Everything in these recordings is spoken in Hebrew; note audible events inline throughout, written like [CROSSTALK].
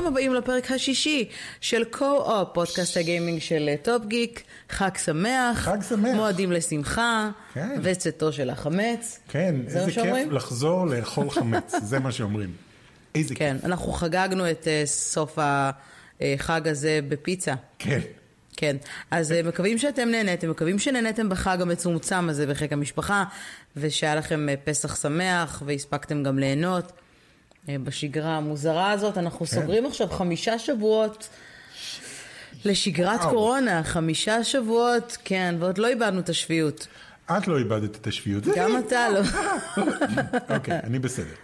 וברוכים הבאים לפרק השישי של קו-אופ, פודקאסט הגיימינג של אה, טופ גיק. חג שמח. חג שמח. מועדים לשמחה. כן. וצאתו של החמץ. כן, איזה כיף שאומרים? לחזור לאכול חמץ, זה מה שאומרים. איזה כן, כיף. אנחנו חגגנו את אה, סוף החג הזה בפיצה. כן. כן, אז אה, מקווים שאתם נהניתם, מקווים שנהניתם בחג המצומצם הזה בחיק המשפחה, ושהיה לכם אה, פסח שמח, והספקתם גם ליהנות. אה, בשגרה המוזרה הזאת, אנחנו כן. סוגרים עכשיו חמישה שבועות לשגרת וואו. קורונה, חמישה שבועות, כן, ועוד לא איבדנו את השפיות. את לא איבדת את השפיות. גם אתה לא. [LAUGHS] אוקיי, אני בסדר.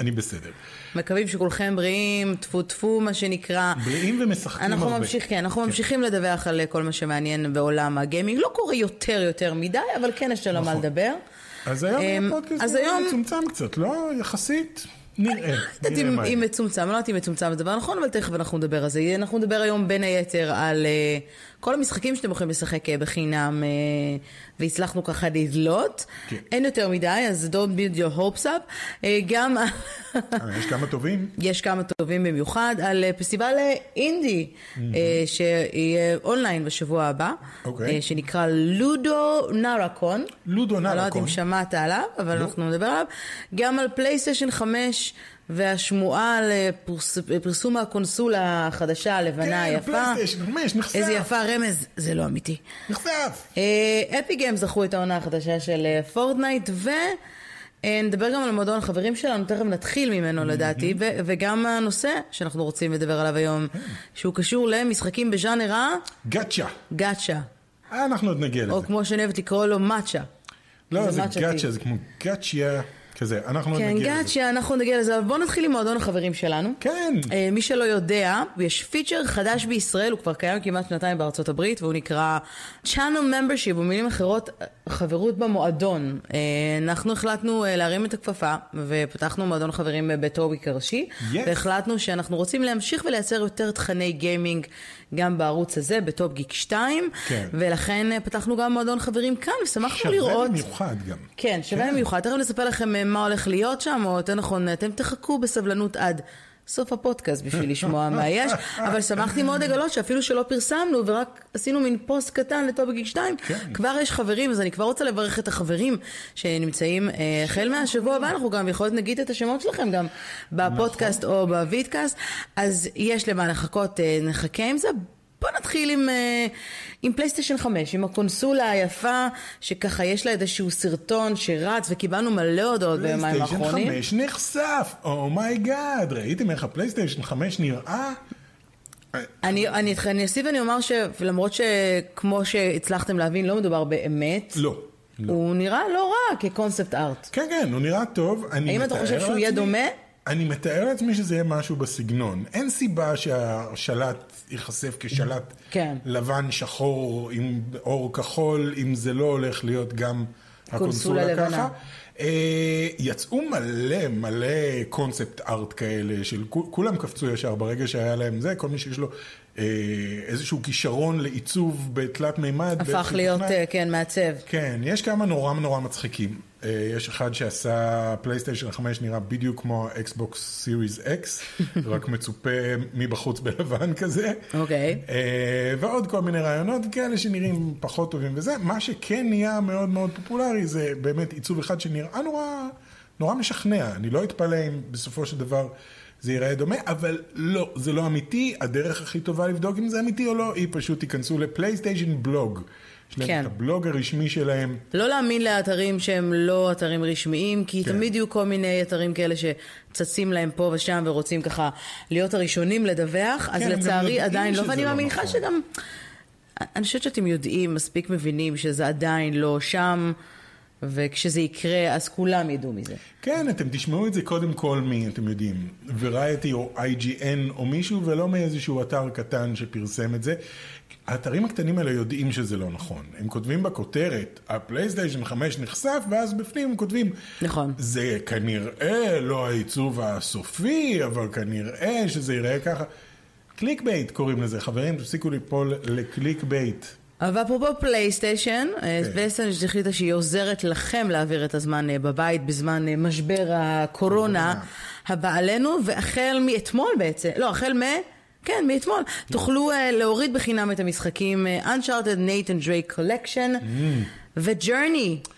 אני בסדר. מקווים שכולכם בריאים, טפו טפו מה שנקרא. בריאים ומשחקים אנחנו הרבה. ממשיך, כן, אנחנו ממשיכים לדווח על כל מה שמעניין בעולם הגיימינג. לא קורה יותר יותר מדי, אבל כן יש לנו מה נכון. לדבר. אז היום אמ, הפודקאסט היום- מצומצם קצת, לא? יחסית? נראה. נראה אם מה אם יהיה. מצומצם, אני לא יודעת אם מצומצם זה דבר נכון, אבל תכף אנחנו נדבר על זה. אנחנו נדבר היום בין היתר על אה, כל המשחקים שאתם יכולים לשחק אה, בחינם, אה, והצלחנו ככה לדלות. כן. אין יותר מדי, אז don't build your hopes up. אה, גם יש כמה טובים? [LAUGHS] יש כמה טובים במיוחד על פסטיבל אינדי, אה, שיהיה אונליין בשבוע הבא, אוקיי. אה, שנקרא LudoNarraCon. לודו אני לא יודעת אם. שמעת עליו, אבל לא. אנחנו נדבר עליו. גם על פלייסטיישן 5 והשמועה על אה, פרס- פרסום הקונסולה החדשה, הלבנה כן, היפה. פלייסטיישן 5 נחשף. איזה יפה רמז, זה לא אמיתי. נחשף. אה, Epic Games זכו את העונה החדשה של אה, פורטנייט, ונדבר גם על מועדון החברים שלנו, תכף נתחיל ממנו לדעתי, ו- וגם הנושא שאנחנו רוצים לדבר עליו היום, שהוא קשור למשחקים בז'אנר גאצ'ה. הגאצ'ה, אה, אנחנו עוד נגיע או לזה. כמו שאני אוהבת לקרוא לו מאצ'ה. לא, זה זה גאצ'ה. זה כמו גאצ'יה כזה. אנחנו כן, נגיע לזה. גאצ'ה, אנחנו נגיע לזה, אבל בואו נתחיל עם מועדון החברים שלנו. כן. אה, מי שלא יודע, יש פיצ'ר חדש בישראל, הוא כבר קיים כמעט שנתיים בארצות הברית, והוא נקרא Channel Membership, במילים אחרות, חברות במועדון. אה, אנחנו החלטנו אה, להרים את הכפפה, ופתחנו מועדון חברים אה, בטוביק הראשי, Yes. והחלטנו שאנחנו רוצים להמשיך ולייצר יותר תכני גיימינג גם בערוץ הזה, בטופ גיק 2, כן. ולכן פתחנו גם מועדון חברים כאן, ושמחנו שווה לראות... במיוחד גם. כן, שווה במיוחד. תכף נספר לכם מה הולך להיות שם, או יותר נכון, אתם תחכו בסבלנות עד סוף הפודקאסט בשביל לשמוע [LAUGHS] מה יש, אבל שמחתי מאוד לגלות שאפילו שלא פרסמנו ורק עשינו מין פוסט קטן לטופ גיק 2, כן. כבר יש חברים, אז אני כבר רוצה לברך את החברים שנמצאים אה, החל מהשבוע הבא, אנחנו גם יכול להיות נגיד את השמות שלכם גם בפודקאסט או ב vidcast, אז יש למה לחכות, אה, נחכה עם זה. בוא נתחיל עם, אה, עם פלייסטיישן 5, עם הקונסולה היפה, שככה יש לה איזשהו סרטון שרץ, וקיבלנו מלא הודעות ביומיים פלייסטיישן האחרונים. 5 נחשף, oh my god, ראיתם איך הפלייסטיישן 5 נראה? אני, אני, אני אוסיף ואני אומר שלמרות שכמו שהצלחתם להבין, לא מדובר באמת, לא. לא. הוא נראה לא רע כ concept art. כן, כן, הוא נראה טוב. האם אתה חושב שהוא יהיה דומה? אני מתאר לעצמי שזה יהיה משהו בסגנון. אין סיבה שהשלט ייחשף כשלט כן. לבן שחור עם אור כחול, אם זה לא הולך להיות גם קונסולה הקונסולה. ככה. אה, יצאו מלא מלא קונספט ארט כאלה, של כו- כולם קפצו ישר ברגע שהיה להם זה, כל מי שיש לו אה, איזשהו כישרון לעיצוב בתלת מימד. הפך להיות. אה, כן, מעצב. כן, יש כמה נורא נורא מצחיקים. אה, יש אחד שעשה פלייסטיישן 5 נראה בדיוק כמו ה Xbox Series X, רק מצופה מבחוץ בלבן כזה. אוקיי. אה, ועוד כל מיני רעיונות כאלה שנראים פחות טובים וזה. מה שכן נהיה מאוד מאוד פופולרי זה באמת עיצוב אחד שנראה נורא, נורא משכנע. אני לא אתפלא אם בסופו של דבר זה ייראה דומה, אבל לא, זה לא אמיתי. הדרך הכי טובה לבדוק אם זה אמיתי או לא, היא פשוט תיכנסו ל PlayStation Blog. יש להם כן. את הבלוג הרשמי שלהם. לא להאמין לאתרים שהם לא אתרים רשמיים, כי כן. תמיד יהיו כל מיני אתרים כאלה שצצים להם פה ושם ורוצים ככה להיות הראשונים לדווח, אז כן, גם לצערי עדיין לא, ואני לא מאמינה נכון. שגם, אני חושבת שאתם יודעים, מספיק מבינים שזה עדיין לא שם, וכשזה יקרה אז כולם ידעו מזה. כן, אתם תשמעו את זה קודם כל מ, אתם יודעים, וריאטי או IGN או מישהו, ולא מאיזשהו אתר קטן שפרסם את זה. האתרים הקטנים האלה יודעים שזה לא נכון. הם כותבים בכותרת, הפלייסטיישן 5 נחשף, ואז בפנים הם כותבים, נכון. זה כנראה לא העיצוב הסופי, אבל כנראה שזה ייראה ככה. clickbait קוראים לזה, חברים, תפסיקו ליפול ל clickbait. אבל אפרופו פלייסטיישן, אה, כן. פלייסטיישן החליטה שהיא עוזרת לכם להעביר את הזמן אה, בבית בזמן אה, משבר הקורונה. הבא עלינו, והחל מאתמול בעצם, לא, החל מ... כן, מאתמול. תוכלו uh, להוריד בחינם את המשחקים uh, Uncharted Nathan Drake Collection ו-Journey.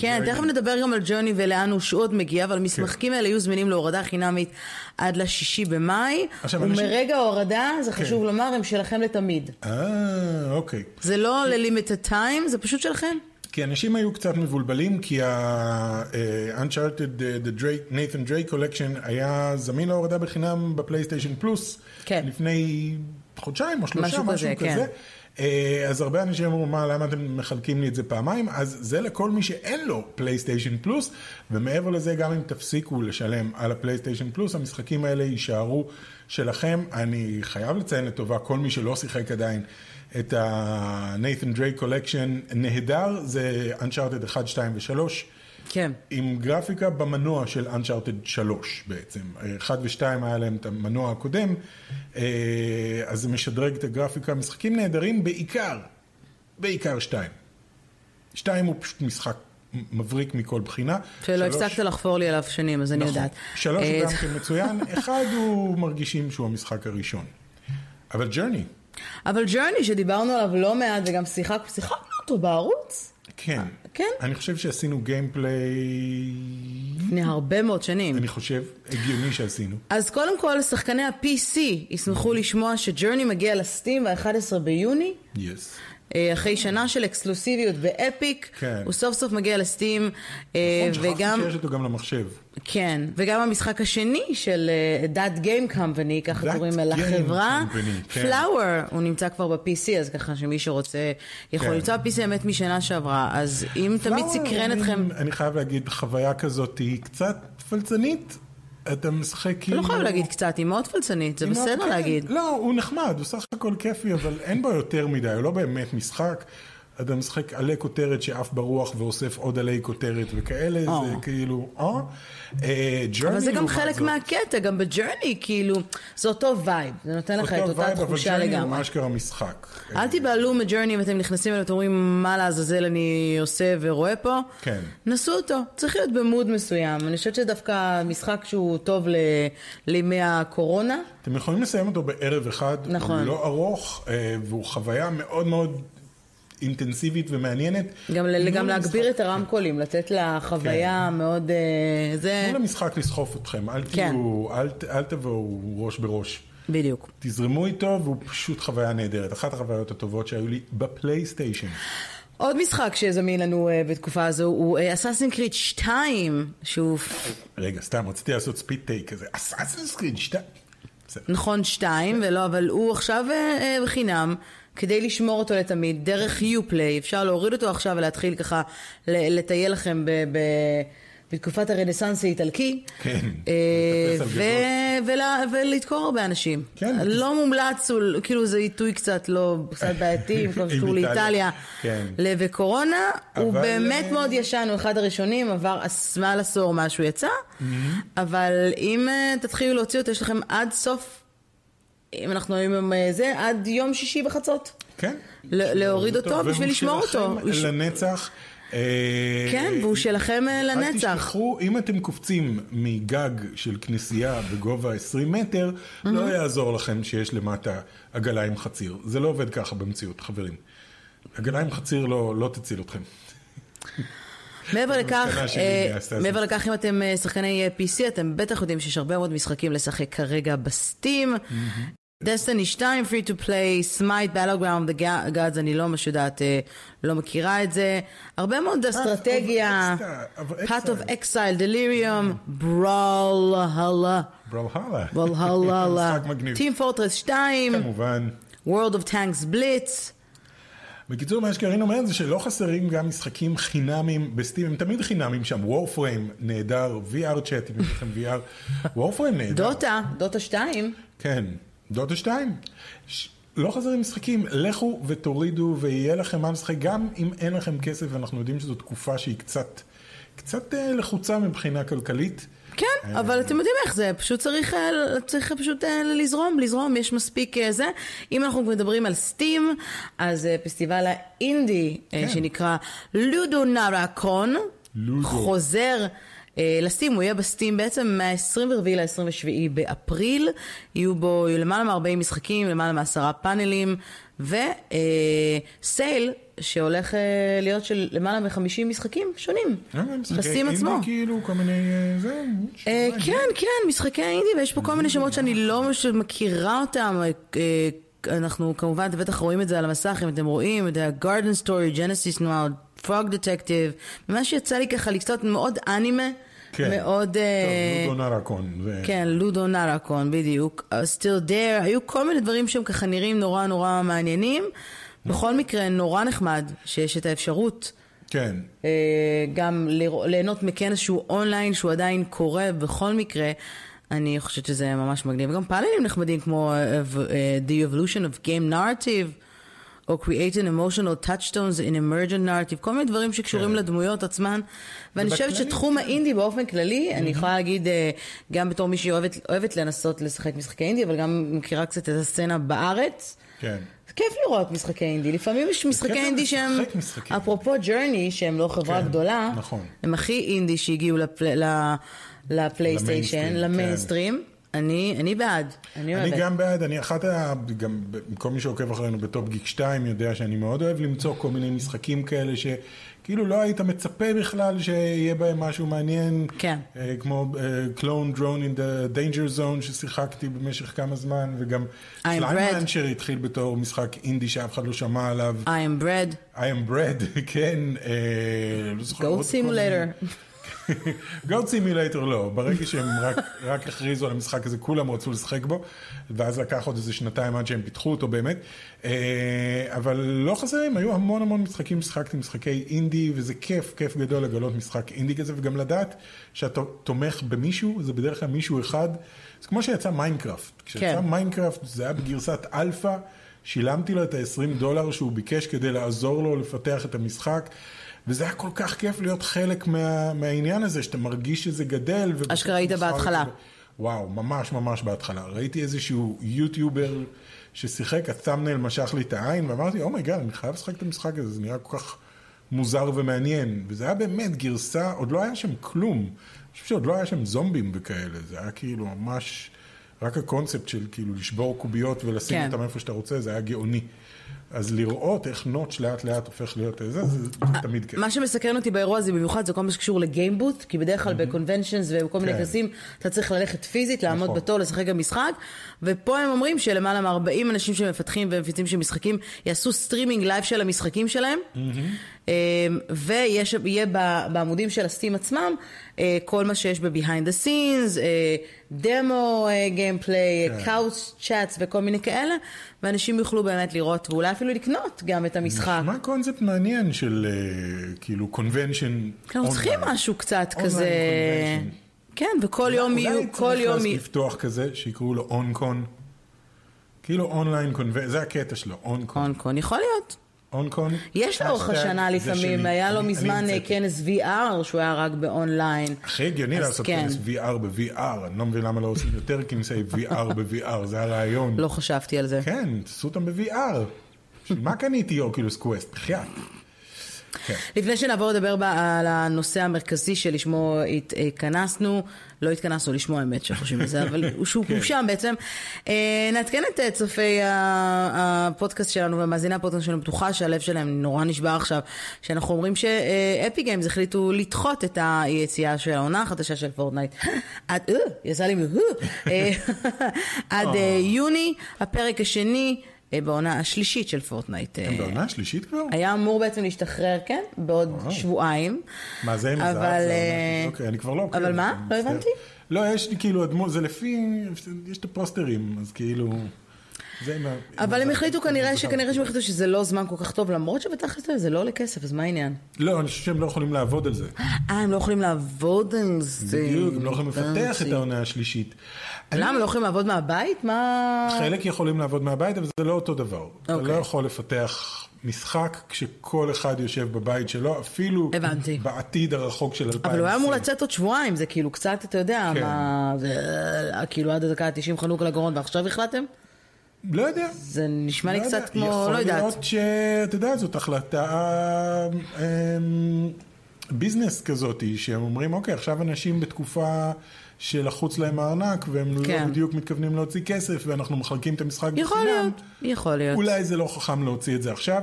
כן. תכף נדבר גם על ג'וני ולאן הוא שעוד מגיע, אבל המשחקים האלה יהיו זמינים להורדה חינמית עד לשישי במאי, ומרגע ההורדה, זה חשוב לומר, הם שלכם לתמיד. אה, אוקיי. זה לא ל-limited time, זה פשוט שלכם. כי אנשים היו קצת מבולבלים, כי ה-Uncharted, אה, the Drake, Nathan Drake Collection היה זמין להורדה בחינם בפלייסטיישן פלוס, כן. לפני חודשיים או שלושה, משהו משהו, כזה, כזה. כן. אה, אז הרבה אנשים אמרו, מה, למה אתם מחלקים לי את זה פעמיים? אז זה לכל מי שאין לו פלייסטיישן פלוס, ומעבר לזה, גם אם תפסיקו לשלם על הפלייסטיישן פלוס, המשחקים האלה יישארו שלכם. אני חייב לציין לטובה, כל מי שלא שיחק עדיין את ה-Nathan Drake Collection, נהדר, זה Uncharted 1, 2 ו-3. כן. עם גרפיקה במנוע של Uncharted 3 בעצם. 1 ו-2 היה להם את המנוע הקודם, אה, אז זה משדרג את הגרפיקה. משחקים נהדרים בעיקר, בעיקר 2. 2 הוא פשוט משחק מבריק מכל בחינה. שלא שלוש- הפסקת לחפור לי עליו שנים, אז אני נכון. יודעת. שלוש אה, הוא גם כן מצוין, [LAUGHS] אחד הוא מרגישים שהוא המשחק הראשון. אבל Journey, אבל Journey, שדיברנו עליו לא מעט וגם שיחק- שיחקנו אותו בערוץ כן. כן. אני חושב שעשינו gameplay, לפני הרבה מאוד שנים. אני חושב, הגיוני שעשינו. אז קודם כל, שחקני ה-PC ישמחו לשמוע שג'רני מגיע לסטים ב-11 ביוני. יס. אה, אחרי שנה של אקסקלוסיביות באפיק, כן. הוא סוף סוף מגיע לסטים, אה, נכון, שכחתי וגם, שיש אותו גם למחשב. כן, וגם המשחק השני של אה, That Game Company, ככה קוראים לחברה, Company, כן. הוא נמצא כבר ב-PC, אז ככה שמי שרוצה יכול כן. למצוא ב-PC באמת משנה שעברה, אז אם תמיד Flower סקרן אומרים, אתכם, אני חייב להגיד, חוויה כזאת היא קצת פלצנית. אתה משחק אתה כאילו... לא חייב להגיד קצת, היא מאוד פלצנית, זה בסדר כן, להגיד. לא, הוא נחמד, הוא סך הכל כיפי, אבל אין בו יותר מדי, הוא לא באמת משחק. אתה משחק עלי כותרת שעף ברוח ואוסף עוד עלי כותרת וכאלה, או. זה כאילו, אה? אה, Journey אבל זה גם חלק זאת, מהקטע, גם ב Journey, כאילו, זה אותו vibe, זה נותן לך את אותו אותה vibe, אבל תחושה Journey לגמרי. הוא אשכרה משחק. אל תיבהלו מ Journey אם אתם נכנסים אליו, אתם אומרים מה לעזאזל אני עושה ורואה פה. כן. נסו אותו, צריך להיות במוד מסוים. אני חושבת שדווקא משחק שהוא טוב ל- לימי הקורונה. אתם יכולים לסיים אותו בערב אחד, נכון. הוא לא ארוך, אה, והוא חוויה מאוד מאוד אינטנסיבית ומעניינת. גם, ל- תנו גם להגביר את הרמקולים, לתת לה חוויה מאוד... אה, זה... תנו למשחק לסחוף אתכם, אל כן. תהיו, אל, אל תבואו ראש בראש. בדיוק. תזרמו איתו, והוא פשוט חוויה נהדרת. אחת החוויות הטובות שהיו לי בפלייסטיישן. עוד משחק שזמין לנו אה, בתקופה הזו הוא אסאסין קריט 2, שהוא רגע, סתם, רציתי לעשות ספיד טייק כזה. אסאסינס קריד, שתי... בסדר. נכון שתיים, ולא, אבל הוא עכשיו אה, בחינם, כדי לשמור אותו לתמיד, דרך יופליי, אפשר להוריד אותו עכשיו ולהתחיל ככה לטייל לכם ב... ב בתקופת הרנסאנס האיטלקי, כן, אה, ולדקור הרבה אנשים. כן, לא מומלץ, הוא- כאילו זה עיתוי קצת לא, קצת [LAUGHS] בעייתי, מה שקשור. לאיטליה כן. וקורונה, הוא באמת אה, מאוד ישן, הוא אחד הראשונים, עבר מעל עשור מאז שהוא יצא. אבל אם אה, תתחילו להוציא אותו, יש לכם עד סוף, אם אנחנו היום עם אה, זה, עד יום שישי בחצות. כן. להוריד אותו בשביל לשמור אותו. לנצח. אה, כן, והוא שלכם אה, אל לנצח. תשכחו, אם אתם קופצים מגג של כנסייה בגובה 20 מטר, לא יעזור לכם שיש למטה עגלה עם חציר. זה לא עובד ככה במציאות, חברים. עגלה עם חציר לא, לא תציל אתכם. מעבר לכך, אה. מעבר לכך, אם אתם אה, שחקני אה, PC, אתם בטח יודעים שיש הרבה מאוד משחקים לשחק כרגע ב-Steam. Destiny 2, free to play, Smite, Battleground of the Gods, אני לא ממש יודעת, לא מכירה את זה. הרבה מאוד אסטרטגיה, Path of Exile, Delirium, Brawlhalla. Brawlhalla, [LAUGHS] משחק מגניב. Team Fortress 2, כמובן. World of Tanks Blitz. בקיצור, מה שקרין אומרת זה שלא חסרים גם משחקים חינמים בסטים, הם תמיד חינמים שם, וורפריים נהדר, VR צ'אט, אם יש לכם VR, וורפריים נהדר. דוטה, דוטה 2. כן, דוטה 2. ש... לא חסרים משחקים, לכו ותורידו ויהיה לכם מה לשחק, גם אם אין לכם כסף, ואנחנו יודעים שזו תקופה שהיא קצת, קצת אה, לחוצה מבחינה כלכלית. כן, אבל אתם יודעים איך זה, פשוט צריך, אה, צריך פשוט אה, לזרום, לזרום, יש מספיק אה, זה. אם אנחנו מדברים על סטים, אז אה, פסטיבל האינדי, אה, כן. שנקרא לודו נרקון, לודו. חוזר אה, לסטים, הוא יהיה בסטים בעצם מה-24 ל-27 באפריל, יהיו בו למעלה מ-40 משחקים, למעלה מעשרה פאנלים, וסייל שהולך אה, להיות של למעלה מ-50 משחקים שונים, אה, בסטים אינדי, עצמו. כאילו, כל מיני... אה, זה... אה, כן, כן, משחקי אינדי, ויש פה כל מיני שמות שאני לא ממש מכירה אותם. אה, אנחנו כמובן, אתם בטח רואים את זה על המסך, אם אתם רואים, את ה-Garden Story, Genesis Noir, Frog Detective, מה שיצא לי ככה לקצת מאוד אנימה, כן. מאוד... טוב, לודו נרקון. זה- כן, לודו נרקון, בדיוק. Uh, Still there, היו כל מיני דברים שהם ככה נראים נורא נורא מעניינים. בכל מקרה, נורא נחמד שיש את האפשרות כן. אה, גם לרא- ליהנות מכנס שהוא אונליין, שהוא עדיין קורה בכל מקרה. אני חושבת שזה ממש מגניב. גם פאנלים נחמדים כמו אה, The Evolution of Game Narrative, או Create an Emotional Touchstones in Emergent Narrative, כל מיני דברים שקשורים כן. לדמויות עצמן. ואני חושבת שתחום כן. האינדי באופן כללי, אני יכולה להגיד, אה, גם בתור מישהי אוהבת, אוהבת לנסות לשחק משחקי אינדי, אבל גם מכירה קצת את הסצנה בארץ. כן. כיף לראות משחקי אינדי, לפעמים יש משחקי אינדי שהם, משחקים. אפרופו Journey, שהם לא חברה כן, גדולה, נכון. הם הכי אינדי שהגיעו לפל... ל-PlayStation, למיינסטרים, למיינסטרים, אני, אני בעד, אני אני אוהבת. גם בעד, אני אחת ה... גם כל מי שעוקב אחרינו בטופ גיק 2 יודע שאני מאוד אוהב למצוא כל מיני משחקים כאלה שכאילו לא היית מצפה בכלל שיהיה בהם משהו מעניין. כן. אה, כמו Clone Drone in the Danger Zone ששיחקתי במשך כמה זמן, וגם I'm Slime Bread. Rancher התחיל בתור משחק אינדי שאף אחד לא שמע עליו. I am bread, I am bread, [LAUGHS] כן. אה, לא זוכר מיני- simulator. [LAUGHS] Goat Simulator לא, ברגע שהם רק, רק הכריזו על המשחק הזה, כולם רצו לשחק בו, ואז לקח עוד איזה שנתיים עד שהם פיתחו אותו באמת. אה, אבל לא חסרים, היו המון המון משחקים, שחקתי משחקי אינדי, וזה כיף, כיף גדול לגלות משחק אינדי כזה, וגם לדעת שאתה תומך במישהו, זה בדרך כלל מישהו אחד. זה כמו שיצא Minecraft. כשיצא כן. Minecraft זה היה בגרסת אלפא, שילמתי לו את ה-20 דולר שהוא ביקש כדי לעזור לו לפתח את המשחק. וזה היה כל כך כיף להיות חלק מה, מהעניין הזה, שאתה מרגיש שזה גדל. אשכרה היית בהתחלה. זה- וואו, ממש ממש בהתחלה. ראיתי איזשהו יוטיובר ששיחק, ה thumbnail משך לי את העין, ואמרתי, oh my god, אני חייב לשחק את המשחק הזה, זה נראה כל כך מוזר ומעניין. וזה היה באמת גרסה, עוד לא היה שם כלום. אני חושב שעוד לא היה שם זומבים וכאלה, זה היה כאילו ממש, רק הקונספט של כאילו לשבור קוביות ולשים כן. אותם איפה שאתה רוצה, זה היה גאוני. אז לראות איך Notch לאט לאט הופך להיות זה, זה, זה תמיד כיף. מה שמסקרן אותי באירוע הזה במיוחד זה כל מה שקשור לגיימבוט, כי בדרך כלל ב conventions ובכל מיני כן. כנסים אתה צריך ללכת פיזית, לעמוד נכון. בתור, לשחק במשחק, ופה הם אומרים שלמעלה מ-40 אנשים שמפתחים ומפיצים של משחקים יעשו סטרימינג לייב של המשחקים שלהם, אה, ויהיה בעמודים של ה-Steam עצמם כל מה שיש ב-Behind the Scenes, אה, דמו gameplay. Couch chats וכל מיני כאלה, ואנשים יוכלו באמת לראות ואולי אפילו לקנות גם את המשחק. מה קונספט מעניין של אה, כאילו convention אנחנו צריכים משהו קצת כזה... כן, וכל יום יהיו, כל אולי יום צריך יהיו... לפתוח כזה, שיקראו לו OnCon. כאילו אונליין convention, זה הקטע שלו, OnCon. קון קון, יכול להיות. OnCon. יש לאורך השטג השנה לפעמים. היה לו מזמן. כנס VR שהוא היה רק באונליין. הכי הגיוני לעשות כן. כנס VR ב-VR, אני לא מבין למה לא עושים יותר כנסי VR ב-VR, זה הרעיון. לא חשבתי על זה. כן, תעשו אותם ב-VR. מה קניתי Oculus Quest? בחייאת. כן. לפני שנעבור לדבר על הנושא המרכזי שלשמו הת- התכנסנו, לא התכנסנו לשמו האמת שחושבים על זה, אבל [LAUGHS] הוא שהוא כן. שם בעצם. אה, נעדכן את אה, צופי הפודקאסט שלנו ומאזיני הפודקאסט שלנו, בטוחה שהלב שלהם נורא נשבר עכשיו, שאנחנו אומרים ש Epic Games החליטו לדחות את היציאה של העונה החדשה של Fortnite. [LAUGHS] עד, אה, יצא לי מ... אה, [LAUGHS] עד אה, יוני, הפרק השני. אה, בעונה השלישית של Fortnite. אה, הם בעונה השלישית כבר? היה אמור בעצם להשתחרר, כן, בעוד וואו. שבועיים. מה זה? אבל, זה אה. אוקיי, אני כבר לא. אבל מה? אני לא. הבנתי. לא, יש לי כאילו זה לפי, יש את הפוסטרים, אז כאילו... אבל הם. החליטו כנראה, שכנראה. שהם החליטו שזה לא זמן כל כך טוב, למרות שבתכלס זה לא עולה כסף, אז מה העניין? לא, אני חושב שהם לא יכולים לעבוד על זה. אה, הם לא יכולים לעבוד על זה. בדיוק, הם לא יכולים לפתח את. העונה השלישית. למה? לא יכולים לעבוד מהבית? מה... חלק יכולים לעבוד מהבית, אבל זה לא אותו דבר. אתה אוקיי. לא יכול לפתח משחק כשכל אחד יושב בבית שלו, אפילו הבנתי. בעתיד הרחוק של 2020. אבל הוא היה אמור לצאת עוד שבועיים, זה כאילו קצת, אתה יודע, כן. מה... זה כאילו עד הדקה ה-90 חנוק לגרון, ועכשיו החלטתם? לא יודע. זה נשמע לי לא קצת יודע. כמו, לא יכול יודעת. להיות שאתה יודע, זאת החלטה אמ, ביזנס כזאת, שהם אומרים, אוקיי, עכשיו אנשים בתקופה שלחוץ להם הארנק, והם כן. לא בדיוק מתכוונים להוציא כסף, ואנחנו מחלקים את המשחק יכול להיות, יכול להיות. אולי זה לא חכם להוציא את זה עכשיו.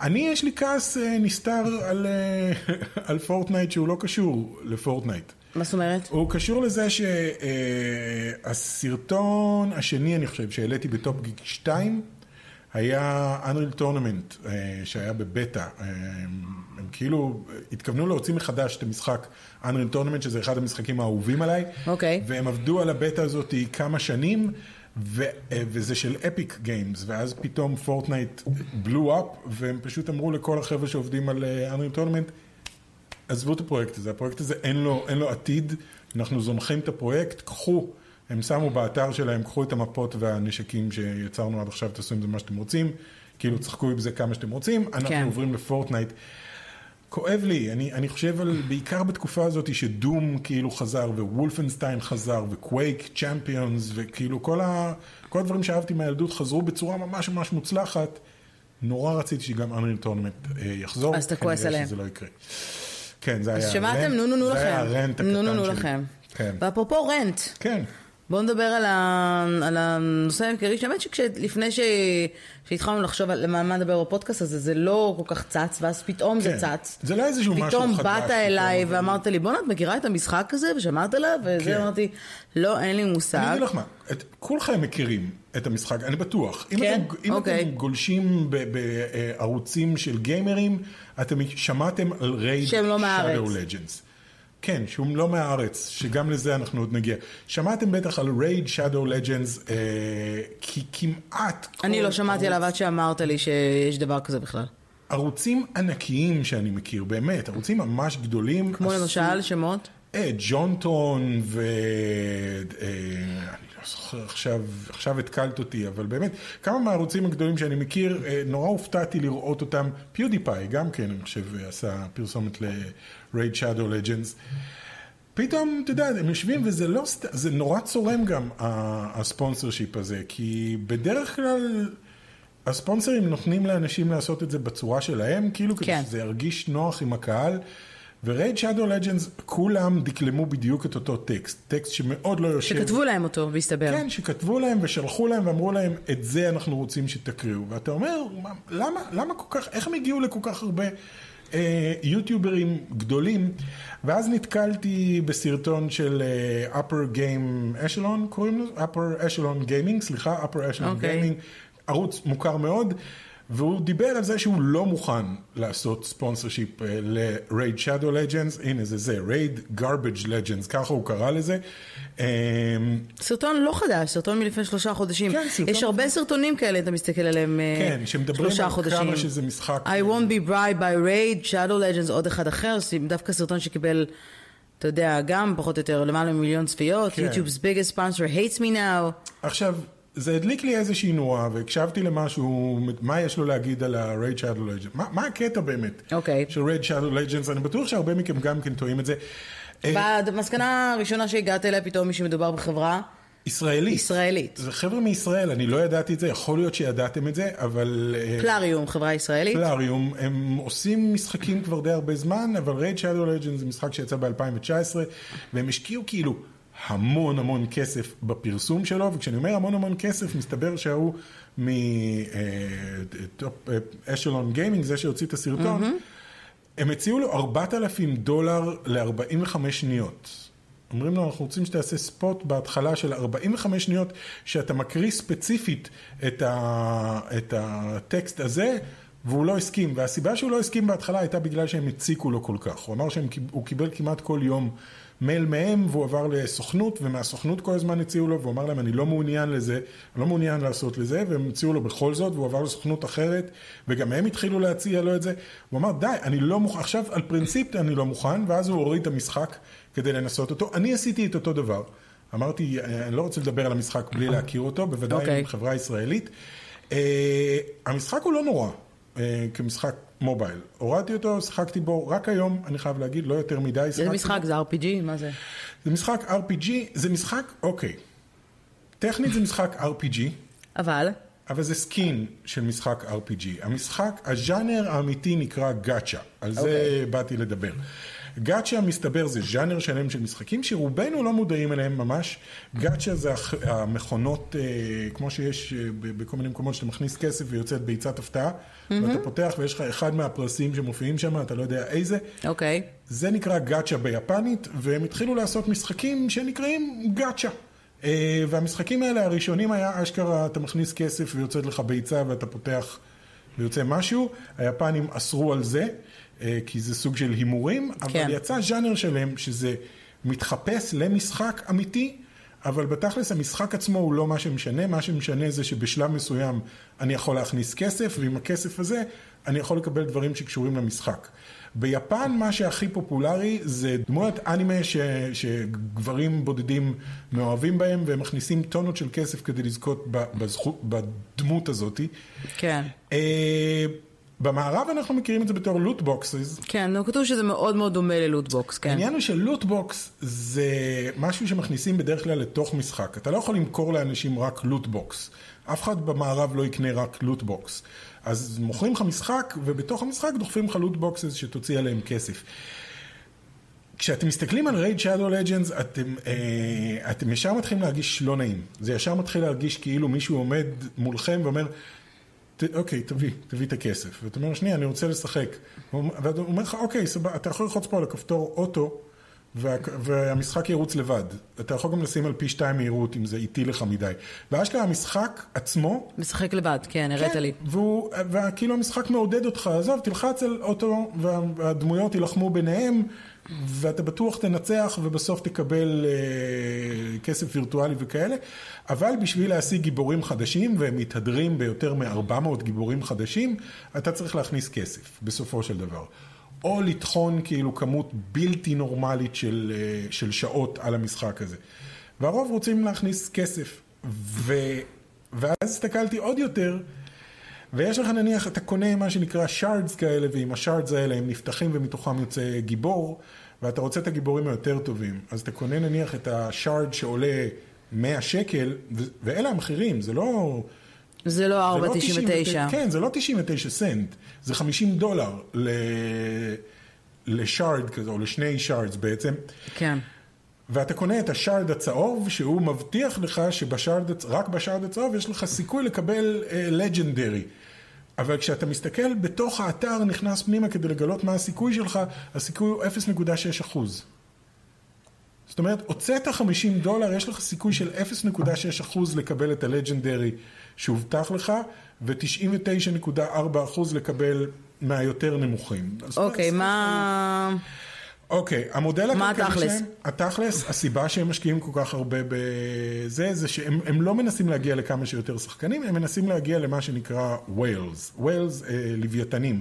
אני, יש לי כעס אה, נסתר על, אה, [LAUGHS] על Fortnite שהוא לא קשור ל-Fortnite. מה זאת אומרת? הוא קשור לזה שהסרטון השני, אני חושב, שהעליתי בטופ גיק 2, היה Unreal Tournament, אה, שהיה בבטא. אה, הם, הם כאילו התכוונו להוציא מחדש את המשחק Unreal Tournament, שזה אחד המשחקים האהובים עליי. אוקיי. והם עבדו על הבטא הזאת כמה שנים, ו, אה, וזה של Epic Games, ואז פתאום Fortnite בלו אפ, והם פשוט אמרו לכל החבר'ה שעובדים על אה, Unreal Tournament, עזבו את הפרויקט הזה, הפרויקט הזה אין לו, אין לו עתיד, אנחנו זונחים את הפרויקט, קחו, הם שמו באתר שלהם, קחו את המפות והנשקים שיצרנו עד עכשיו, תעשו עם זה מה שאתם רוצים, כאילו צחקו עם זה כמה שאתם רוצים, אנחנו כן. עוברים לפורטנייט. כואב לי, אני, אני חושב על, בעיקר בתקופה הזאת שדום כאילו חזר, ווולפנשטיין חזר, וקווייק, צ'מפיונס, וכאילו כל, ה, כל הדברים שאהבתי מהילדות חזרו בצורה ממש ממש מוצלחת. נורא רציתי שגם Unreal Tournament אה, יחזור. אז אתה כועס כנראה עליהם. שזה לא יקרה. כן, זה היה אז שמעתם? נו נו נו זה היה לכם. ה rant נו נו הקטן נו שלי. לכם. כן. ואפרופו rant, כן. בואו נדבר על, ה... על הנושא העיקרי, שהאמת שלפני ש... שהתחלנו לחשוב על מה מה נדבר בפודקאסט הזה, זה לא כל כך צץ, ואז פתאום זה כן. צץ. זה לא איזשהו משהו פתאום חדש, באת פתאום, אליי אבל- ואמרת לי, בואנה, את מכירה את המשחק הזה? ושמעת עליו? וזה כן. אמרתי, לא, אין לי אני מושג. אגיד לך מה, את, כולכם מכירים את המשחק, אני בטוח. אם כן? אתם, אם אוקיי. אתם גולשים ב- בערוצים של גיימרים, אתם שמעתם על Raid שהם לא מהארץ. כן, שהוא לא מהארץ, שגם לזה אנחנו עוד נגיע. שמעתם בטח על Raid Legends, אה, כי כמעט... אני לא שמעתי עליו עד שאמרת לי שיש דבר כזה בכלל. ערוצים ענקיים שאני מכיר, באמת, ערוצים ממש גדולים. כמו עשו- למשל, שמות? אה, JonTron ו... אה, אני לא זוכר עכשיו, עכשיו התקלת אותי, אבל באמת, כמה מהערוצים הגדולים שאני מכיר, אה, נורא הופתעתי לראות אותם. PewDiePie, גם כן, אני חושב, עשה פרסומת ל-Raid Shadow Legends. פתאום, אתה יודע, הם יושבים וזה לא, זה נורא צורם גם, ה sponsorship הזה, כי בדרך כלל... הספונסרים נותנים לאנשים לעשות את זה בצורה שלהם, כאילו כדי כן. שזה ירגיש נוח עם הקהל. ורייד שדו לג'נדס, כולם דקלמו בדיוק את אותו טקסט, טקסט שמאוד לא יושב. שכתבו להם אותו, והסתבר. כן, שכתבו להם ושלחו להם ואמרו להם, את זה אנחנו רוצים שתקריאו. ואתה אומר, "מה- למה, למה כל כך, איך הם הגיעו לכל כך הרבה יוטיוברים גדולים? ואז נתקלתי בסרטון של אה, upper game echelon, קוראים לזה? upper echelon gaming, סליחה, upper echelon אוקיי. gaming, ערוץ מוכר מאוד. והוא דיבר על זה שהוא לא מוכן לעשות ספונסר שיפ ל-Raid Shadow Legends, הנה זה זה, Raid Garbage Legends, ככה הוא קרא לזה. אמ, סרטון לא חדש, סרטון מלפני שלושה חודשים. כן, סרטון- יש הרבה סרטונים כאלה, אתה מסתכל עליהם אה, כן, שמדברים שלושה על חודשים. כמה שזה משחק. I won't be bribed by raid, Shadow Legends, עוד אחד אחר, דווקא סרטון שקיבל, אתה יודע, גם פחות או יותר למעלה ממיליון צפיות, כן. YouTube's biggest sponsor hates me now. עכשיו, זה הדליק לי איזושהי נורה, והקשבתי למשהו, מה יש לו להגיד על ה-Raid Shadow Legends? מה, מה הקטע באמת? אוקיי. של Raid Shadow Legends, אני בטוח שהרבה מכם גם כן טועים את זה. אה, במסקנה הראשונה שהגעת אליה פתאום שמדובר בחברה ישראלית. ישראלית. זה חבר'ה מישראל, אני לא ידעתי את זה, יכול להיות שידעתם את זה, אבל... אה, פלאריום, חברה ישראלית. פלאריום, הם עושים משחקים כבר די הרבה זמן, אבל רייד שדו לג'נד זה משחק שיצא ב-2019, והם השקיעו כאילו המון המון כסף בפרסום שלו, וכשאני אומר המון המון כסף, מסתבר שההוא מטופ אשלון גיימינג, זה שהוציא את הסרטון, הם הציעו לו 4,000 דולר ל-45 שניות. אומרים לו, אנחנו רוצים שתעשה ספוט בהתחלה של 45 שניות, שאתה מקריא ספציפית את, ה, את הטקסט הזה, והוא לא הסכים. והסיבה שהוא לא הסכים בהתחלה הייתה בגלל שהם הציקו לו כל כך. הוא אמר שהוא קיבל כמעט כל יום מייל מהם, והוא עבר לסוכנות, ומהסוכנות כל הזמן הציעו לו, והוא אמר להם, אני לא מעוניין לזה, אני לא מעוניין לעשות לזה, והם הציעו לו בכל זאת, והוא עבר לסוכנות אחרת, וגם הם התחילו להציע לו את זה. הוא אמר, די, אני לא מוכן, עכשיו על פרינציפ אני לא מוכן, ואז הוא הוריד את המשחק כדי לנסות אותו. אני עשיתי את אותו דבר. אמרתי, אני לא רוצה לדבר על המשחק בלי להכיר אותו, בוודאי אוקיי. עם חברה ישראלית. Uh, המשחק הוא לא נורא uh, כמשחק מובייל. הורדתי אותו, שיחקתי בו רק היום, אני חייב להגיד, לא יותר מדי. איזה משחק? בו. זה RPG? מה זה? זה משחק RPG, זה משחק, אוקיי. טכנית זה משחק RPG, אבל, אבל זה סקין של משחק RPG. המשחק, הז'אנר האמיתי נקרא גאצ'ה, על זה אוקיי. באתי לדבר. גאצ'ה מסתבר זה ז'אנר שלם של משחקים שרובנו לא מודעים אליהם ממש. גאצ'ה זה המכונות, אה, כמו שיש אה, בכל מיני מקומות שאתה מכניס כסף ויוצאת ביצת הפתעה, ואתה פותח ויש לך אחד מהפרסים שמופיעים שם, אתה לא יודע איזה. אוקיי. זה נקרא גאצ'ה ביפנית, והם התחילו לעשות משחקים שנקראים גאצ'ה. אה, והמשחקים האלה, הראשונים היה אשכרה, אתה מכניס כסף ויוצאת לך ביצה ואתה פותח ויוצא משהו. היפנים אסרו על זה, כי זה סוג של הימורים, אבל כן. יצא ז'אנר שלם שזה מתחפש למשחק אמיתי. אבל בתכלס המשחק עצמו הוא לא מה שמשנה, מה שמשנה זה שבשלב מסוים אני יכול להכניס כסף, ועם הכסף הזה אני יכול לקבל דברים שקשורים למשחק. ביפן מה שהכי פופולרי זה דמויות אנימה ש, שגברים בודדים מאוהבים בהם, והם מכניסים טונות של כסף כדי לזכות בזכות, בדמות הזאתי. כן. במערב אנחנו מכירים את זה בתור loot boxes, כן, נו, כתוב שזה מאוד מאוד דומה ל loot box, כן. העניין הוא ש loot box זה משהו שמכניסים בדרך כלל לתוך משחק. אתה לא יכול למכור לאנשים רק loot box. אף אחד במערב לא יקנה רק loot box. אז מוכרים לך משחק, ובתוך המשחק דוחפים לך loot boxes שתוציא עליהם כסף. כשאתם מסתכלים על Raid Shadow Legends, אתם, ישר מתחילים להרגיש לא נעים. זה ישר מתחיל להרגיש כאילו מישהו עומד מולכם ואומר, אוקיי, תביא, תביא את הכסף. ואתה אומר, שנייה, אני רוצה לשחק. ואתה אומר לך, אוקיי, סבבה, אתה יכול ללחוץ פה על הכפתור אוטו, וה, והמשחק ירוץ לבד. אתה יכול גם לשים על פי שתיים מהירות, אם זה איטי לך מדי. ואשכרה המשחק עצמו, משחק לבד, כן, הראת לי. והוא, וכאילו המשחק מעודד אותך, עזוב, תלחץ על אוטו, וה- והדמויות יילחמו ביניהם, ואתה בטוח תנצח, ובסוף תקבל אה, כסף וירטואלי וכאלה. אבל בשביל להשיג גיבורים חדשים, והם מתהדרים ביותר מ-400 גיבורים חדשים, אתה צריך להכניס כסף, בסופו של דבר. או לטחון כאילו כמות בלתי נורמלית של, אה, של שעות על המשחק הזה. והרוב רוצים להכניס כסף. ו... ואז הסתכלתי עוד יותר, ויש לך נניח, אתה קונה מה שנקרא שארדס כאלה, ועם השארדס האלה הם נפתחים ומתוכם יוצא גיבור, ואתה רוצה את הגיבורים היותר טובים. אז אתה קונה נניח את השארד שעולה 100 שקל, ו- ואלה המחירים, זה לא... זה לא זה לא 4.99. 99, כן, זה לא 99 סנט, זה 50 דולר ל... לשארד כזה, או לשני שארדס בעצם. כן. ואתה קונה את השארד הצהוב, שהוא מבטיח לך שבשארד, הצ- רק בשארד הצהוב יש לך סיכוי לקבל לג'נדרי. אבל כשאתה מסתכל בתוך האתר, נכנס פנימה כדי לגלות מה הסיכוי שלך, הסיכוי הוא 0.6 אחוז. זאת אומרת, הוצאת 50 דולר, יש לך סיכוי של 0.6 אחוז לקבל את הלג'נדרי שהובטח לך, ו-99.4 אחוז לקבל מהיותר נמוכים. אוקיי, זה- מה... אוקיי, המודל מה הכלכלי התכלס? שלהם, התכלס, הסיבה שהם משקיעים כל כך הרבה בזה, זה שהם הם לא מנסים להגיע לכמה שיותר שחקנים, הם מנסים להגיע למה שנקרא ווילס. ווילס, אה, לוויתנים.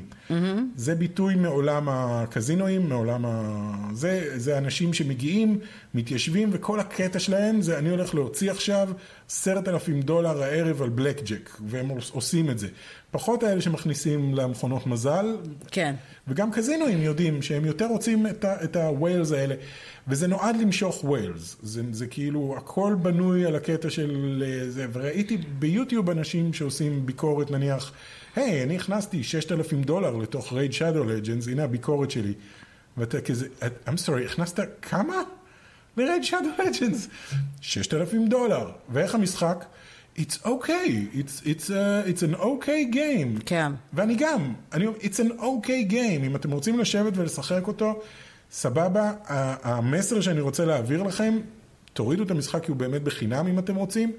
זה ביטוי מעולם הקזינואים, מעולם ה... זה, זה אנשים שמגיעים, מתיישבים, וכל הקטע שלהם זה אני הולך להוציא עכשיו עשרת אלפים דולר הערב על בלק ג'ק, והם עושים את זה. פחות האלה שמכניסים למכונות מזל, כן. וגם קזינואים יודעים שהם יותר רוצים את, ה whales האלה, וזה נועד למשוך whales. זה, זה כאילו, הכל בנוי על הקטע של אה, זה, וראיתי ביוטיוב אנשים שעושים ביקורת, נניח, היי, אני הכנסתי 6,000 דולר לתוך Raid Shadow Legends, הנה הביקורת שלי. ואתה כזה, I'm sorry, הכנסת כמה? לרייד שדו לג'נדס. 6,000 דולר. ואיך המשחק? It's okay, it's, it's, a, it's an okay game. כן. ואני גם, אני, it's an okay game, אם אתם רוצים לשבת ולשחק אותו, סבבה, המסר שאני רוצה להעביר לכם, תורידו את המשחק כי הוא באמת בחינם אם אתם רוצים.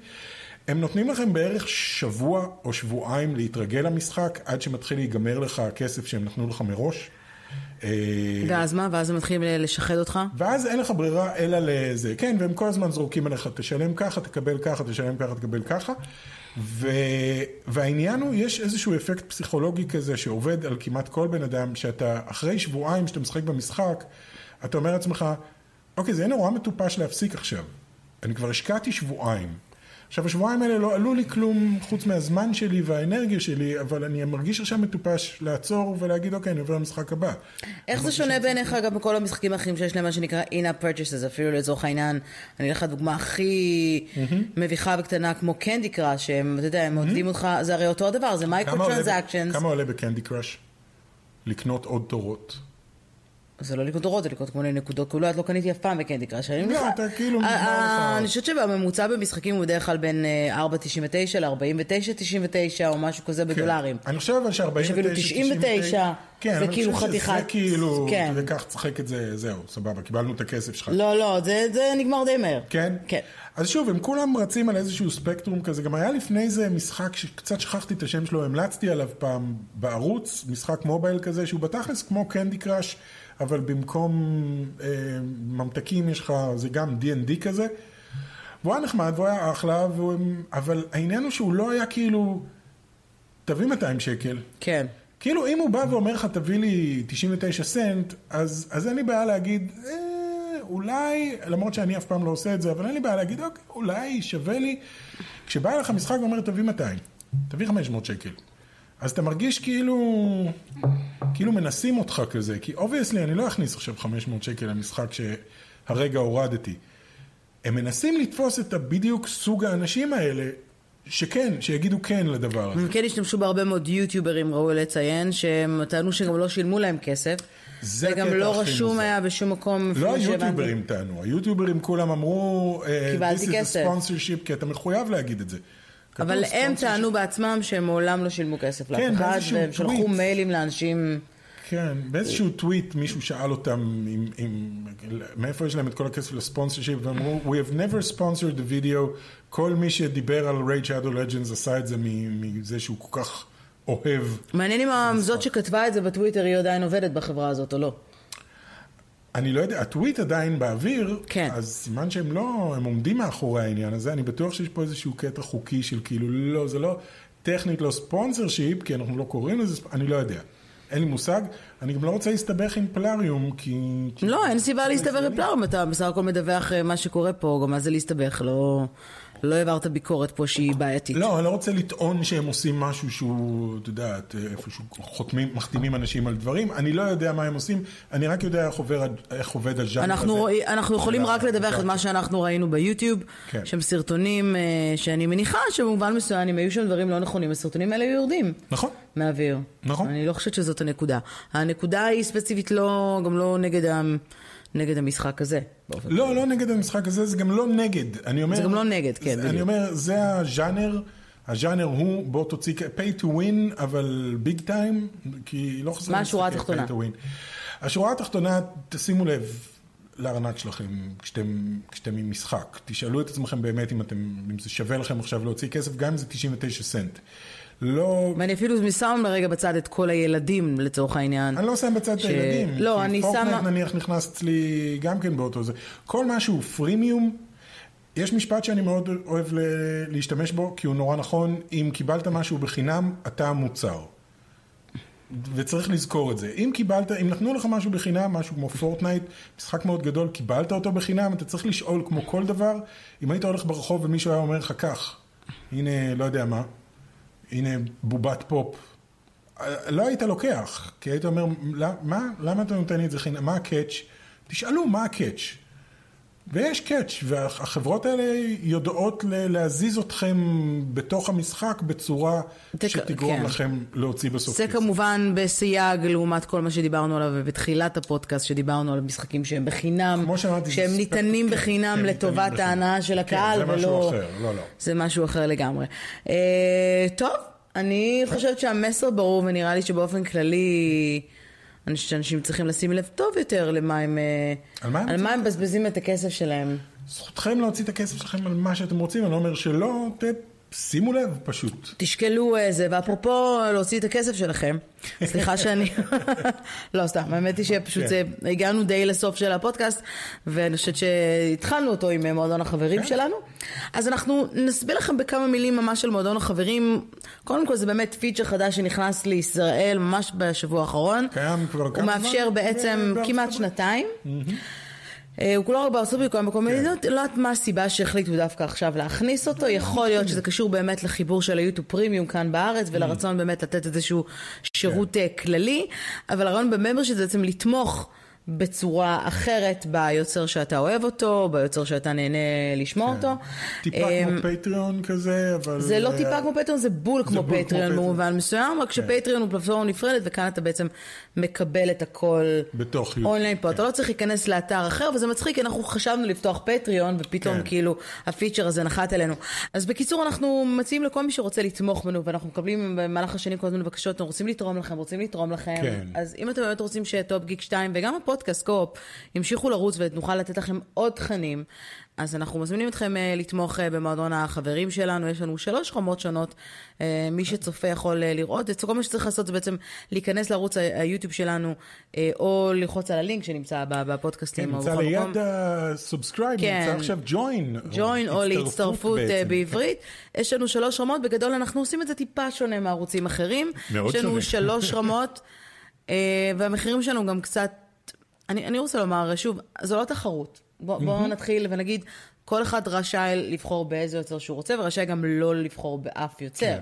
הם נותנים לכם בערך שבוע או שבועיים להתרגל למשחק, עד שמתחיל להיגמר לך הכסף שהם נתנו לך מראש. אה, ואז מה? ואז הם מתחילים לשחד אותך? ואז אין לך ברירה אלא לזה, כן, והם כל הזמן זורקים עליך, תשלם ככה, תקבל ככה, תשלם ככה, תקבל ככה. ו... והעניין הוא, יש איזשהו אפקט פסיכולוגי כזה שעובד על כמעט כל בן אדם, שאתה, אחרי שבועיים שאתה משחק במשחק, אתה אומר לעצמך, אוקיי, זה יהיה נורא מטופש להפסיק עכשיו. אני כבר השקעתי שבועיים. עכשיו, השבועיים האלה לא עלו לי כלום חוץ מהזמן שלי והאנרגיה שלי, אבל אני מרגיש עכשיו מטופש לעצור ולהגיד, אוקיי, אני עובר למשחק הבא. איך זה שונה בעיניך גם בכל המשחקים האחרים שיש להם מה שנקרא in-app purchases, אפילו לצורך העניין, אני אלך לדוגמה הכי מביכה וקטנה כמו Candy Crush, שהם, אתה יודע, הם מעודדים אותך, זה הרי אותו הדבר, זה micro transactions, כמה עולה ב Candy Crush? לקנות עוד תורות. זה לא לקנות תורות, זה לקנות כל מיני נקודות קולות, לא קניתי אף פעם ב Candy Crush. אני לא, אתה כאילו אה, נגמר אה, לך. אני חושבת שהממוצע במשחקים הוא בדרך כלל בין אה, 4.99 ל-49.99 או משהו כזה בדולרים. אני חושב אבל ש-49, יש אפילו 99, כן, זה אבל אני כאילו חושב שזה חתיכת- כאילו, כן. וכך תשחק את זה, זהו, סבבה, קיבלנו את הכסף שלך. לא, לא, זה זה נגמר די מהר. כן? כן. אז שוב, הם כולם רצים על איזשהו ספקטרום כזה. גם היה לפני זה משחק שקצת שכחתי את השם שלו, המלצתי עליו פעם בערוץ, משחק מובייל כזה, שהוא בתכלס כמו קנדי קראש, אבל במקום אה, ממתקים יש לך, זה גם D&D כזה. והוא היה נחמד, והוא היה אחלה, והוא, אבל העניין הוא שהוא לא היה כאילו, תביא 200 שקל. כן. כאילו, אם הוא בא ואומר לך, תביא לי 99 סנט, אז, אז אין לי בעיה להגיד, אה, אולי, למרות שאני אף פעם לא עושה את זה, אבל אין לי בעיה להגיד, אוקיי, אולי שווה לי. כשבא אליך משחק ואומר, תביא 200, תביא 500 שקל. אז אתה מרגיש כאילו, כאילו מנסים אותך כזה, כי obviously אני לא אכניס עכשיו 500 שקל למשחק שהרגע הורדתי. הם מנסים לתפוס את הבדיוק סוג האנשים האלה, שכן, שיגידו כן לדבר הזה. הם כן השתמשו בהרבה מאוד יוטיוברים, ראוי לציין, שהם טענו שגם לא שילמו להם כסף. זה וגם לא רשום. היה בשום מקום. לא. היוטיוברים טענו, היוטיוברים כולם אמרו, אה, קיבלתי This is a כסף. sponsorship, כי אתה מחויב להגיד את זה. אבל הם. טענו בעצמם שהם מעולם לא שילמו כסף לאף כן, אחד, והם שלחו. מיילים לאנשים. כן, באיזשהו טוויט מישהו שאל אותם אם, אם, מאיפה יש להם את כל הכסף לספונסר שיפ, ואמרו, We have never sponsored the video, כל מי שדיבר על Raid Shadow Legends עשה את זה מזה שהוא כל כך אוהב. מעניין אם זאת שכתבה את זה בטוויטר היא עדיין עובדת בחברה הזאת או לא. אני לא יודע, הטוויט עדיין באוויר, כן. אז סימן שהם לא, הם עומדים מאחורי העניין הזה, אני בטוח שיש פה איזשהו קטע חוקי של כאילו, לא, זה לא טכנית לא ספונסר שיפ, כי אנחנו לא קוראים לזה, אני לא יודע. אין לי מושג, אני גם לא רוצה להסתבך עם פלאריום, כי... לא, אין סיבה להסתבך עם פלארם, אתה בסך הכל מדווח אה, מה שקורה פה, גם מה זה להסתבך, לא... לא העברת ביקורת פה שהיא בעייתית. לא, אני לא רוצה לטעון שהם עושים משהו שהוא, אתה יודע, איפשהו חותמים, מחתימים אנשים על דברים, אני לא יודע מה הם עושים, אני רק יודע איך עובר, איך עובד הז'אנר הזה. אנחנו, רואי- אנחנו יכולים רק לדווח את. מה שאנחנו ראינו ביוטיוב, כן. שהם סרטונים אה, שאני מניחה שבמובן מסוים, אם היו שם דברים לא נכונים, הסרטונים האלה יורדים נכון. מהאוויר. נכון. אני לא חושבת שזאת הנקודה. הנקודה היא ספציפית לא, גם לא נגד, ה, נגד המשחק הזה. לא, לא נגד המשחק הזה, זה גם לא נגד. אני אומר... זה גם לא נגד, כן, בדיוק. אני אומר, זה הז'אנר, הז'אנר הוא, בוא תוציא, pay to win, אבל ביג טיים, כי לא חסר... מה השורה התחתונה? השורה התחתונה, תשימו לב לארנק שלכם כשאתם, כשאתם עם משחק. תשאלו את עצמכם באמת אם, אתם, אם זה שווה לכם עכשיו להוציא כסף, גם אם זה 99 סנט. לא... ואני אפילו שם לרגע בצד את כל הילדים לצורך העניין. אני לא שם בצד את ש- הילדים. לא, אני Fortnite שמה- נניח נכנס אצלי גם כן באותו זה. כל מה שהוא freemium, יש משפט שאני מאוד אוהב ל- להשתמש בו, כי הוא נורא נכון, אם קיבלת משהו בחינם, אתה המוצר. וצריך לזכור את זה. אם קיבלת, אם נתנו לך משהו בחינם, משהו כמו Fortnite, משחק מאוד גדול, קיבלת אותו בחינם, אתה צריך לשאול כמו כל דבר, אם היית הולך ברחוב ומישהו היה אומר לך כך, הנה, לא יודע מה, הנה בובת פופ, לא היית לוקח, כי היית אומר, "למה- מה, למה אתה נותן לי את זה חינם? מה הקאץ'? תשאלו מה הקאץ'. ויש קאץ', והחברות האלה יודעות להזיז אתכם בתוך המשחק בצורה תק- שתגרום כן. לכם להוציא בסוף. זה כסף. כמובן בסייג לעומת כל מה שדיברנו עליו בתחילת הפודקאסט, שדיברנו על משחקים שהם בחינם, שאמרתי, שהם זה ניתנים ספקט- כן, בחינם כן, לטובת. ההנאה של כן, הקהל, זה משהו ולא... אחר, לא, לא. זה משהו אחר לגמרי. אה, טוב, אני חושבת שהמסר ברור, ונראה לי שבאופן כללי... שאנשים צריכים לשים לב טוב יותר למה הם... אה, על מה הם על מה הם מבזבזים את הכסף שלהם. זכותכם להוציא את הכסף שלכם על מה שאתם רוצים, אני לא אומר שלא, ת... שימו לב פשוט. תשקלו איזה, ואפרופו להוציא את הכסף שלכם, סליחה שאני, [LAUGHS] לא סתם, האמת היא שפשוט כן. זה, הגענו די לסוף של הפודקאסט, ואני חושבת שהתחלנו אותו עם מועדון החברים כן. שלנו, אז אנחנו נסביר לכם בכמה מילים ממש על מועדון החברים, קודם כל זה באמת פיצ'ר חדש שנכנס לישראל ממש בשבוע האחרון, קיים כבר הוא כמה מאפשר זמן? בעצם בארצות כמעט הברית? שנתיים. אה, הוא כולו רק בארצות הברית, הוא בכל מיני מדינות, לא יודעת מה הסיבה שהחליטו דווקא עכשיו להכניס אותו, יכול להיות שזה קשור באמת לחיבור של היוטיוב פרימיום כאן בארץ, ולרצון באמת לתת איזשהו שירות אה, כללי, אבל הרעיון בממברשיפ זה בעצם לתמוך. בצורה אחרת ביוצר שאתה אוהב אותו, ביוצר שאתה נהנה לשמוע אותו. טיפה אמ, כמו Patreon כזה, אבל... זה לא טיפה כמו Patreon, זה בול כמו בול כמו Patreon. במובן מסוים, רק ש Patreon הוא פלטפורמה נפרדת, וכאן אתה בעצם מקבל את הכל בתוך. אונליין פה. אתה לא צריך להיכנס לאתר אחר, וזה מצחיק, כי אנחנו חשבנו לפתוח Patreon, ופתאום כן. כאילו הפיצ'ר הזה נחת אלינו. אז בקיצור, אנחנו מציעים לכל מי שרוצה לתמוך בנו, ואנחנו מקבלים במהלך השנים כל הזמן בקשות, אנחנו רוצים לתרום לכם, רוצים לתרום לכם. כן. אז אם אתם באמת רוצים ש Top Geek 2 וגם הפודקאסט Co-op ימשיכו לרוץ ונוכל לתת לכם עוד תכנים, אז אנחנו מזמינים אתכם אה, לתמוך אה, במועדון החברים שלנו, יש לנו שלוש רמות שונות. אה, מי שצופה יכול לראות את. כל מה שצריך לעשות זה בעצם להיכנס לערוץ היוטיוב שלנו, או ללחוץ על הלינק שנמצא בפודקאסטים. כן, או נמצא. ליד ה subscribe, כן. נמצא עכשיו ג'וין. ג'וין או להצטרפות אה, בעצם. בעברית. יש לנו שלוש רמות, בגדול אנחנו עושים את זה טיפה שונה מערוצים אחרים. מאוד יש לנו שונה. שלוש רמות, והמחירים שלנו גם קצת, אני, אני רוצה לומר, שוב, זו לא תחרות. בואו בוא נתחיל ונגיד, כל אחד רשאי לבחור באיזה יוצר שהוא רוצה, ורשאי גם לא לבחור באף יוצר. כן.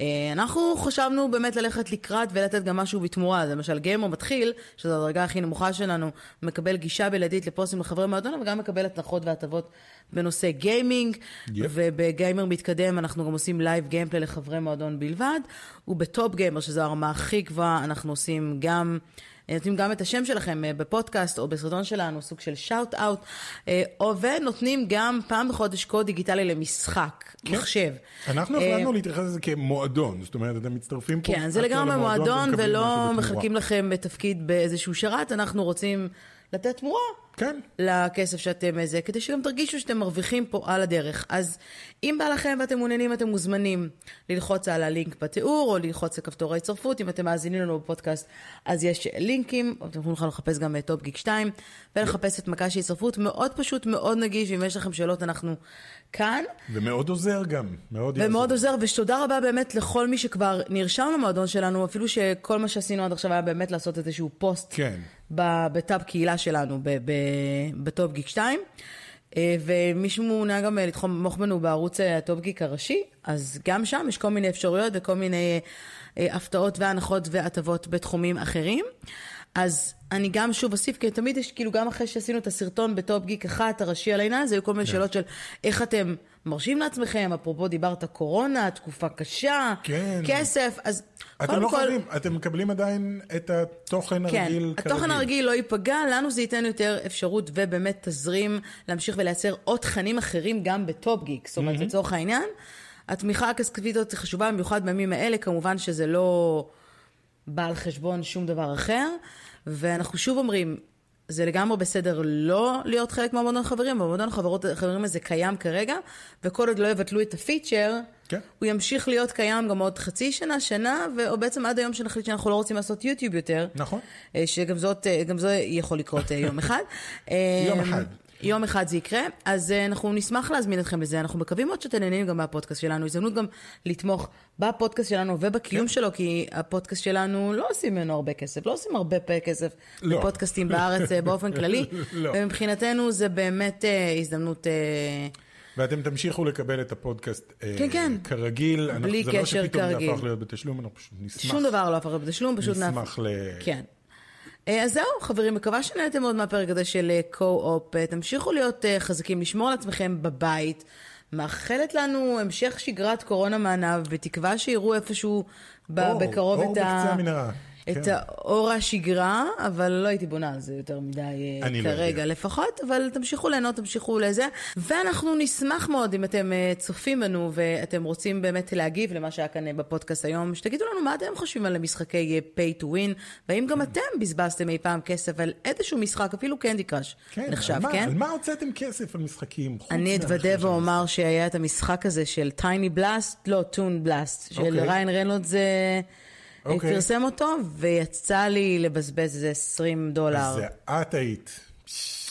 אה, אנחנו חשבנו באמת ללכת לקראת ולתת גם משהו בתמורה. אז למשל, גיימר מתחיל, שזו הדרגה הכי נמוכה שלנו, מקבל גישה בלעדית לפוסטים לחברי מועדון, וגם מקבל הנחות והטבות בנושא גיימינג. yep. ובגיימר מתקדם אנחנו גם עושים live gameplay לחברי מועדון בלבד. וב top gamer, שזו הרמה הכי גבוהה, אנחנו עושים גם... נותנים גם את השם שלכם אה, בפודקאסט או בסרטון שלנו, סוג של shout out, ונותנים גם פעם בחודש קוד דיגיטלי למשחק, כן. מחשב. אנחנו אה, החלטנו להתייחס לזה כמועדון, זאת אומרת, אתם מצטרפים פה... כן, זה לגמרי מועדון, ולא. מחכים לכם בתפקיד באיזשהו שרת, אנחנו רוצים לתת תמורה. כן. לכסף שאתם איזה, כדי שגם תרגישו שאתם מרוויחים פה על הדרך. אז אם בא לכם ואתם מעוניינים, אתם מוזמנים ללחוץ על הלינק בתיאור, או ללחוץ על כפתור ההצטרפות. אם אתם מאזינים לנו בפודקאסט, אז יש לינקים, אתם יכולים לחפש גם את Top Geek 2, ולחפש את מקש ההצטרפות. מאוד פשוט, מאוד נגיש, ואם יש לכם שאלות, אנחנו כאן. ומאוד עוזר גם, מאוד יעזור. ומאוד עוזר, ותודה רבה באמת לכל מי שכבר נרשם למועדון שלנו, אפילו שכל מה שעשינו עד עכשיו היה באמת לעשות איזשהו פוסט כן. בטאב קהילה שלנו, ב Top Geek 2. אה, ומישהו מעוניין גם אה, לתמוך בנו בערוץ אה, ה Top Geek הראשי, אז גם שם יש כל מיני אפשרויות וכל מיני הפתעות והנחות והטבות בתחומים אחרים. אז אני גם שוב אוסיף, כי תמיד יש, כאילו, גם אחרי שעשינו את הסרטון ב Top Geek אחת, הראשי על העניין, זה היו כל מיני שאלות של איך אתם מרשים לעצמכם, אפרופו דיברת קורונה, תקופה קשה, כן. כסף, אז אתם לא כל... חייבים, אתם מקבלים עדיין את התוכן כן, הרגיל התוכן כרגיל. הרגיל לא ייפגע, לנו זה ייתן יותר אפשרות ובאמת תזרים להמשיך ולייצר עוד תכנים אחרים גם בטופ גיק. זאת אומרת, לצורך העניין, התמיכה הכספית הזאת חשובה במיוחד בימים האלה, כמובן שזה לא בא על חשבון שום דבר אחר, ואנחנו שוב אומרים, זה לגמרי בסדר לא להיות חלק מהמועדון חברים, במועדון החברות החברים הזה קיים כרגע, וכל עוד לא יבטלו את הפיצ'ר, כן. הוא ימשיך להיות קיים גם עוד חצי שנה, שנה, או בעצם עד היום שנחליט שאנחנו לא רוצים לעשות יוטיוב יותר. נכון. אה, שגם זאת, אה, גם זה יכול לקרות אה, יום אחד. [LAUGHS] יום אחד. יום אחד זה יקרה, אז אה, אנחנו נשמח להזמין אתכם לזה, אנחנו מקווים מאוד שאתם נהנים גם מהפודקאסט שלנו, הזדמנות גם לתמוך בפודקאסט שלנו ובקיום כן. שלו, כי הפודקאסט שלנו לא עושים ממנו הרבה כסף, לא עושים הרבה כסף לא. בפודקאסטים בארץ אה, באופן כללי, [LAUGHS] לא. ומבחינתנו זה באמת אה, הזדמנות... אה, ואתם תמשיכו לקבל את הפודקאסט אה, כן, כן. כרגיל. אנחנו- בלי זה לא קשר שפתאום זה כרגיל. הפך להיות בתשלום, אנחנו פשוט נשמח. שום דבר לא הפך להיות בתשלום, פשוט נשמח ל... כן. אה, אז זהו, חברים, מקווה שנהנתם מאוד מהפרק הזה של אה, קו-אופ. אה, תמשיכו להיות אה, חזקים, לשמור על עצמכם בבית. מאחלת לנו המשך שגרת קורונה מעניו, בתקווה שיראו איפשהו אור, בקרוב אור את ה... בקצה המנהרה. את כן. האור השגרה, אבל לא הייתי בונה על זה יותר מדי אה, לא כרגע יודע. לפחות, אבל תמשיכו ליהנות, תמשיכו לזה. ואנחנו נשמח מאוד אם אתם אה, צופים בנו ואתם רוצים באמת להגיב למה שהיה כאן אה, בפודקאסט היום, שתגידו לנו מה אתם חושבים על משחקי אה, pay to win, והאם גם אתם בזבזתם אי פעם כסף על איזשהו משחק, אפילו קנדי קראש כן, נחשב, על מה- כן? על מה הוצאתם כסף על משחקים? אני אתוודה ואומר שהיה את המשחק הזה של טייני בלאסט, לא, טון בלאסט, של אוקיי. ריין רנולדס אה, אוקיי. פרסם אותו, ויצא לי לבזבז איזה 20 דולר. זה את היית.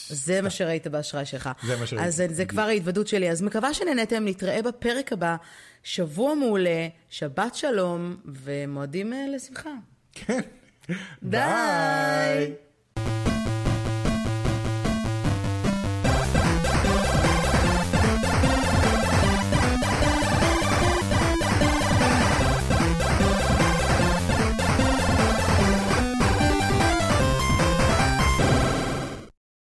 זה מה שראית באשראי שלך. זה מה שראיתי. אז זה- זה כבר ההתוודות שלי. אז מקווה שנהנתם, נתראה בפרק הבא. שבוע מעולה, שבת שלום, ומועדים אה, לשמחה. כן. ביי.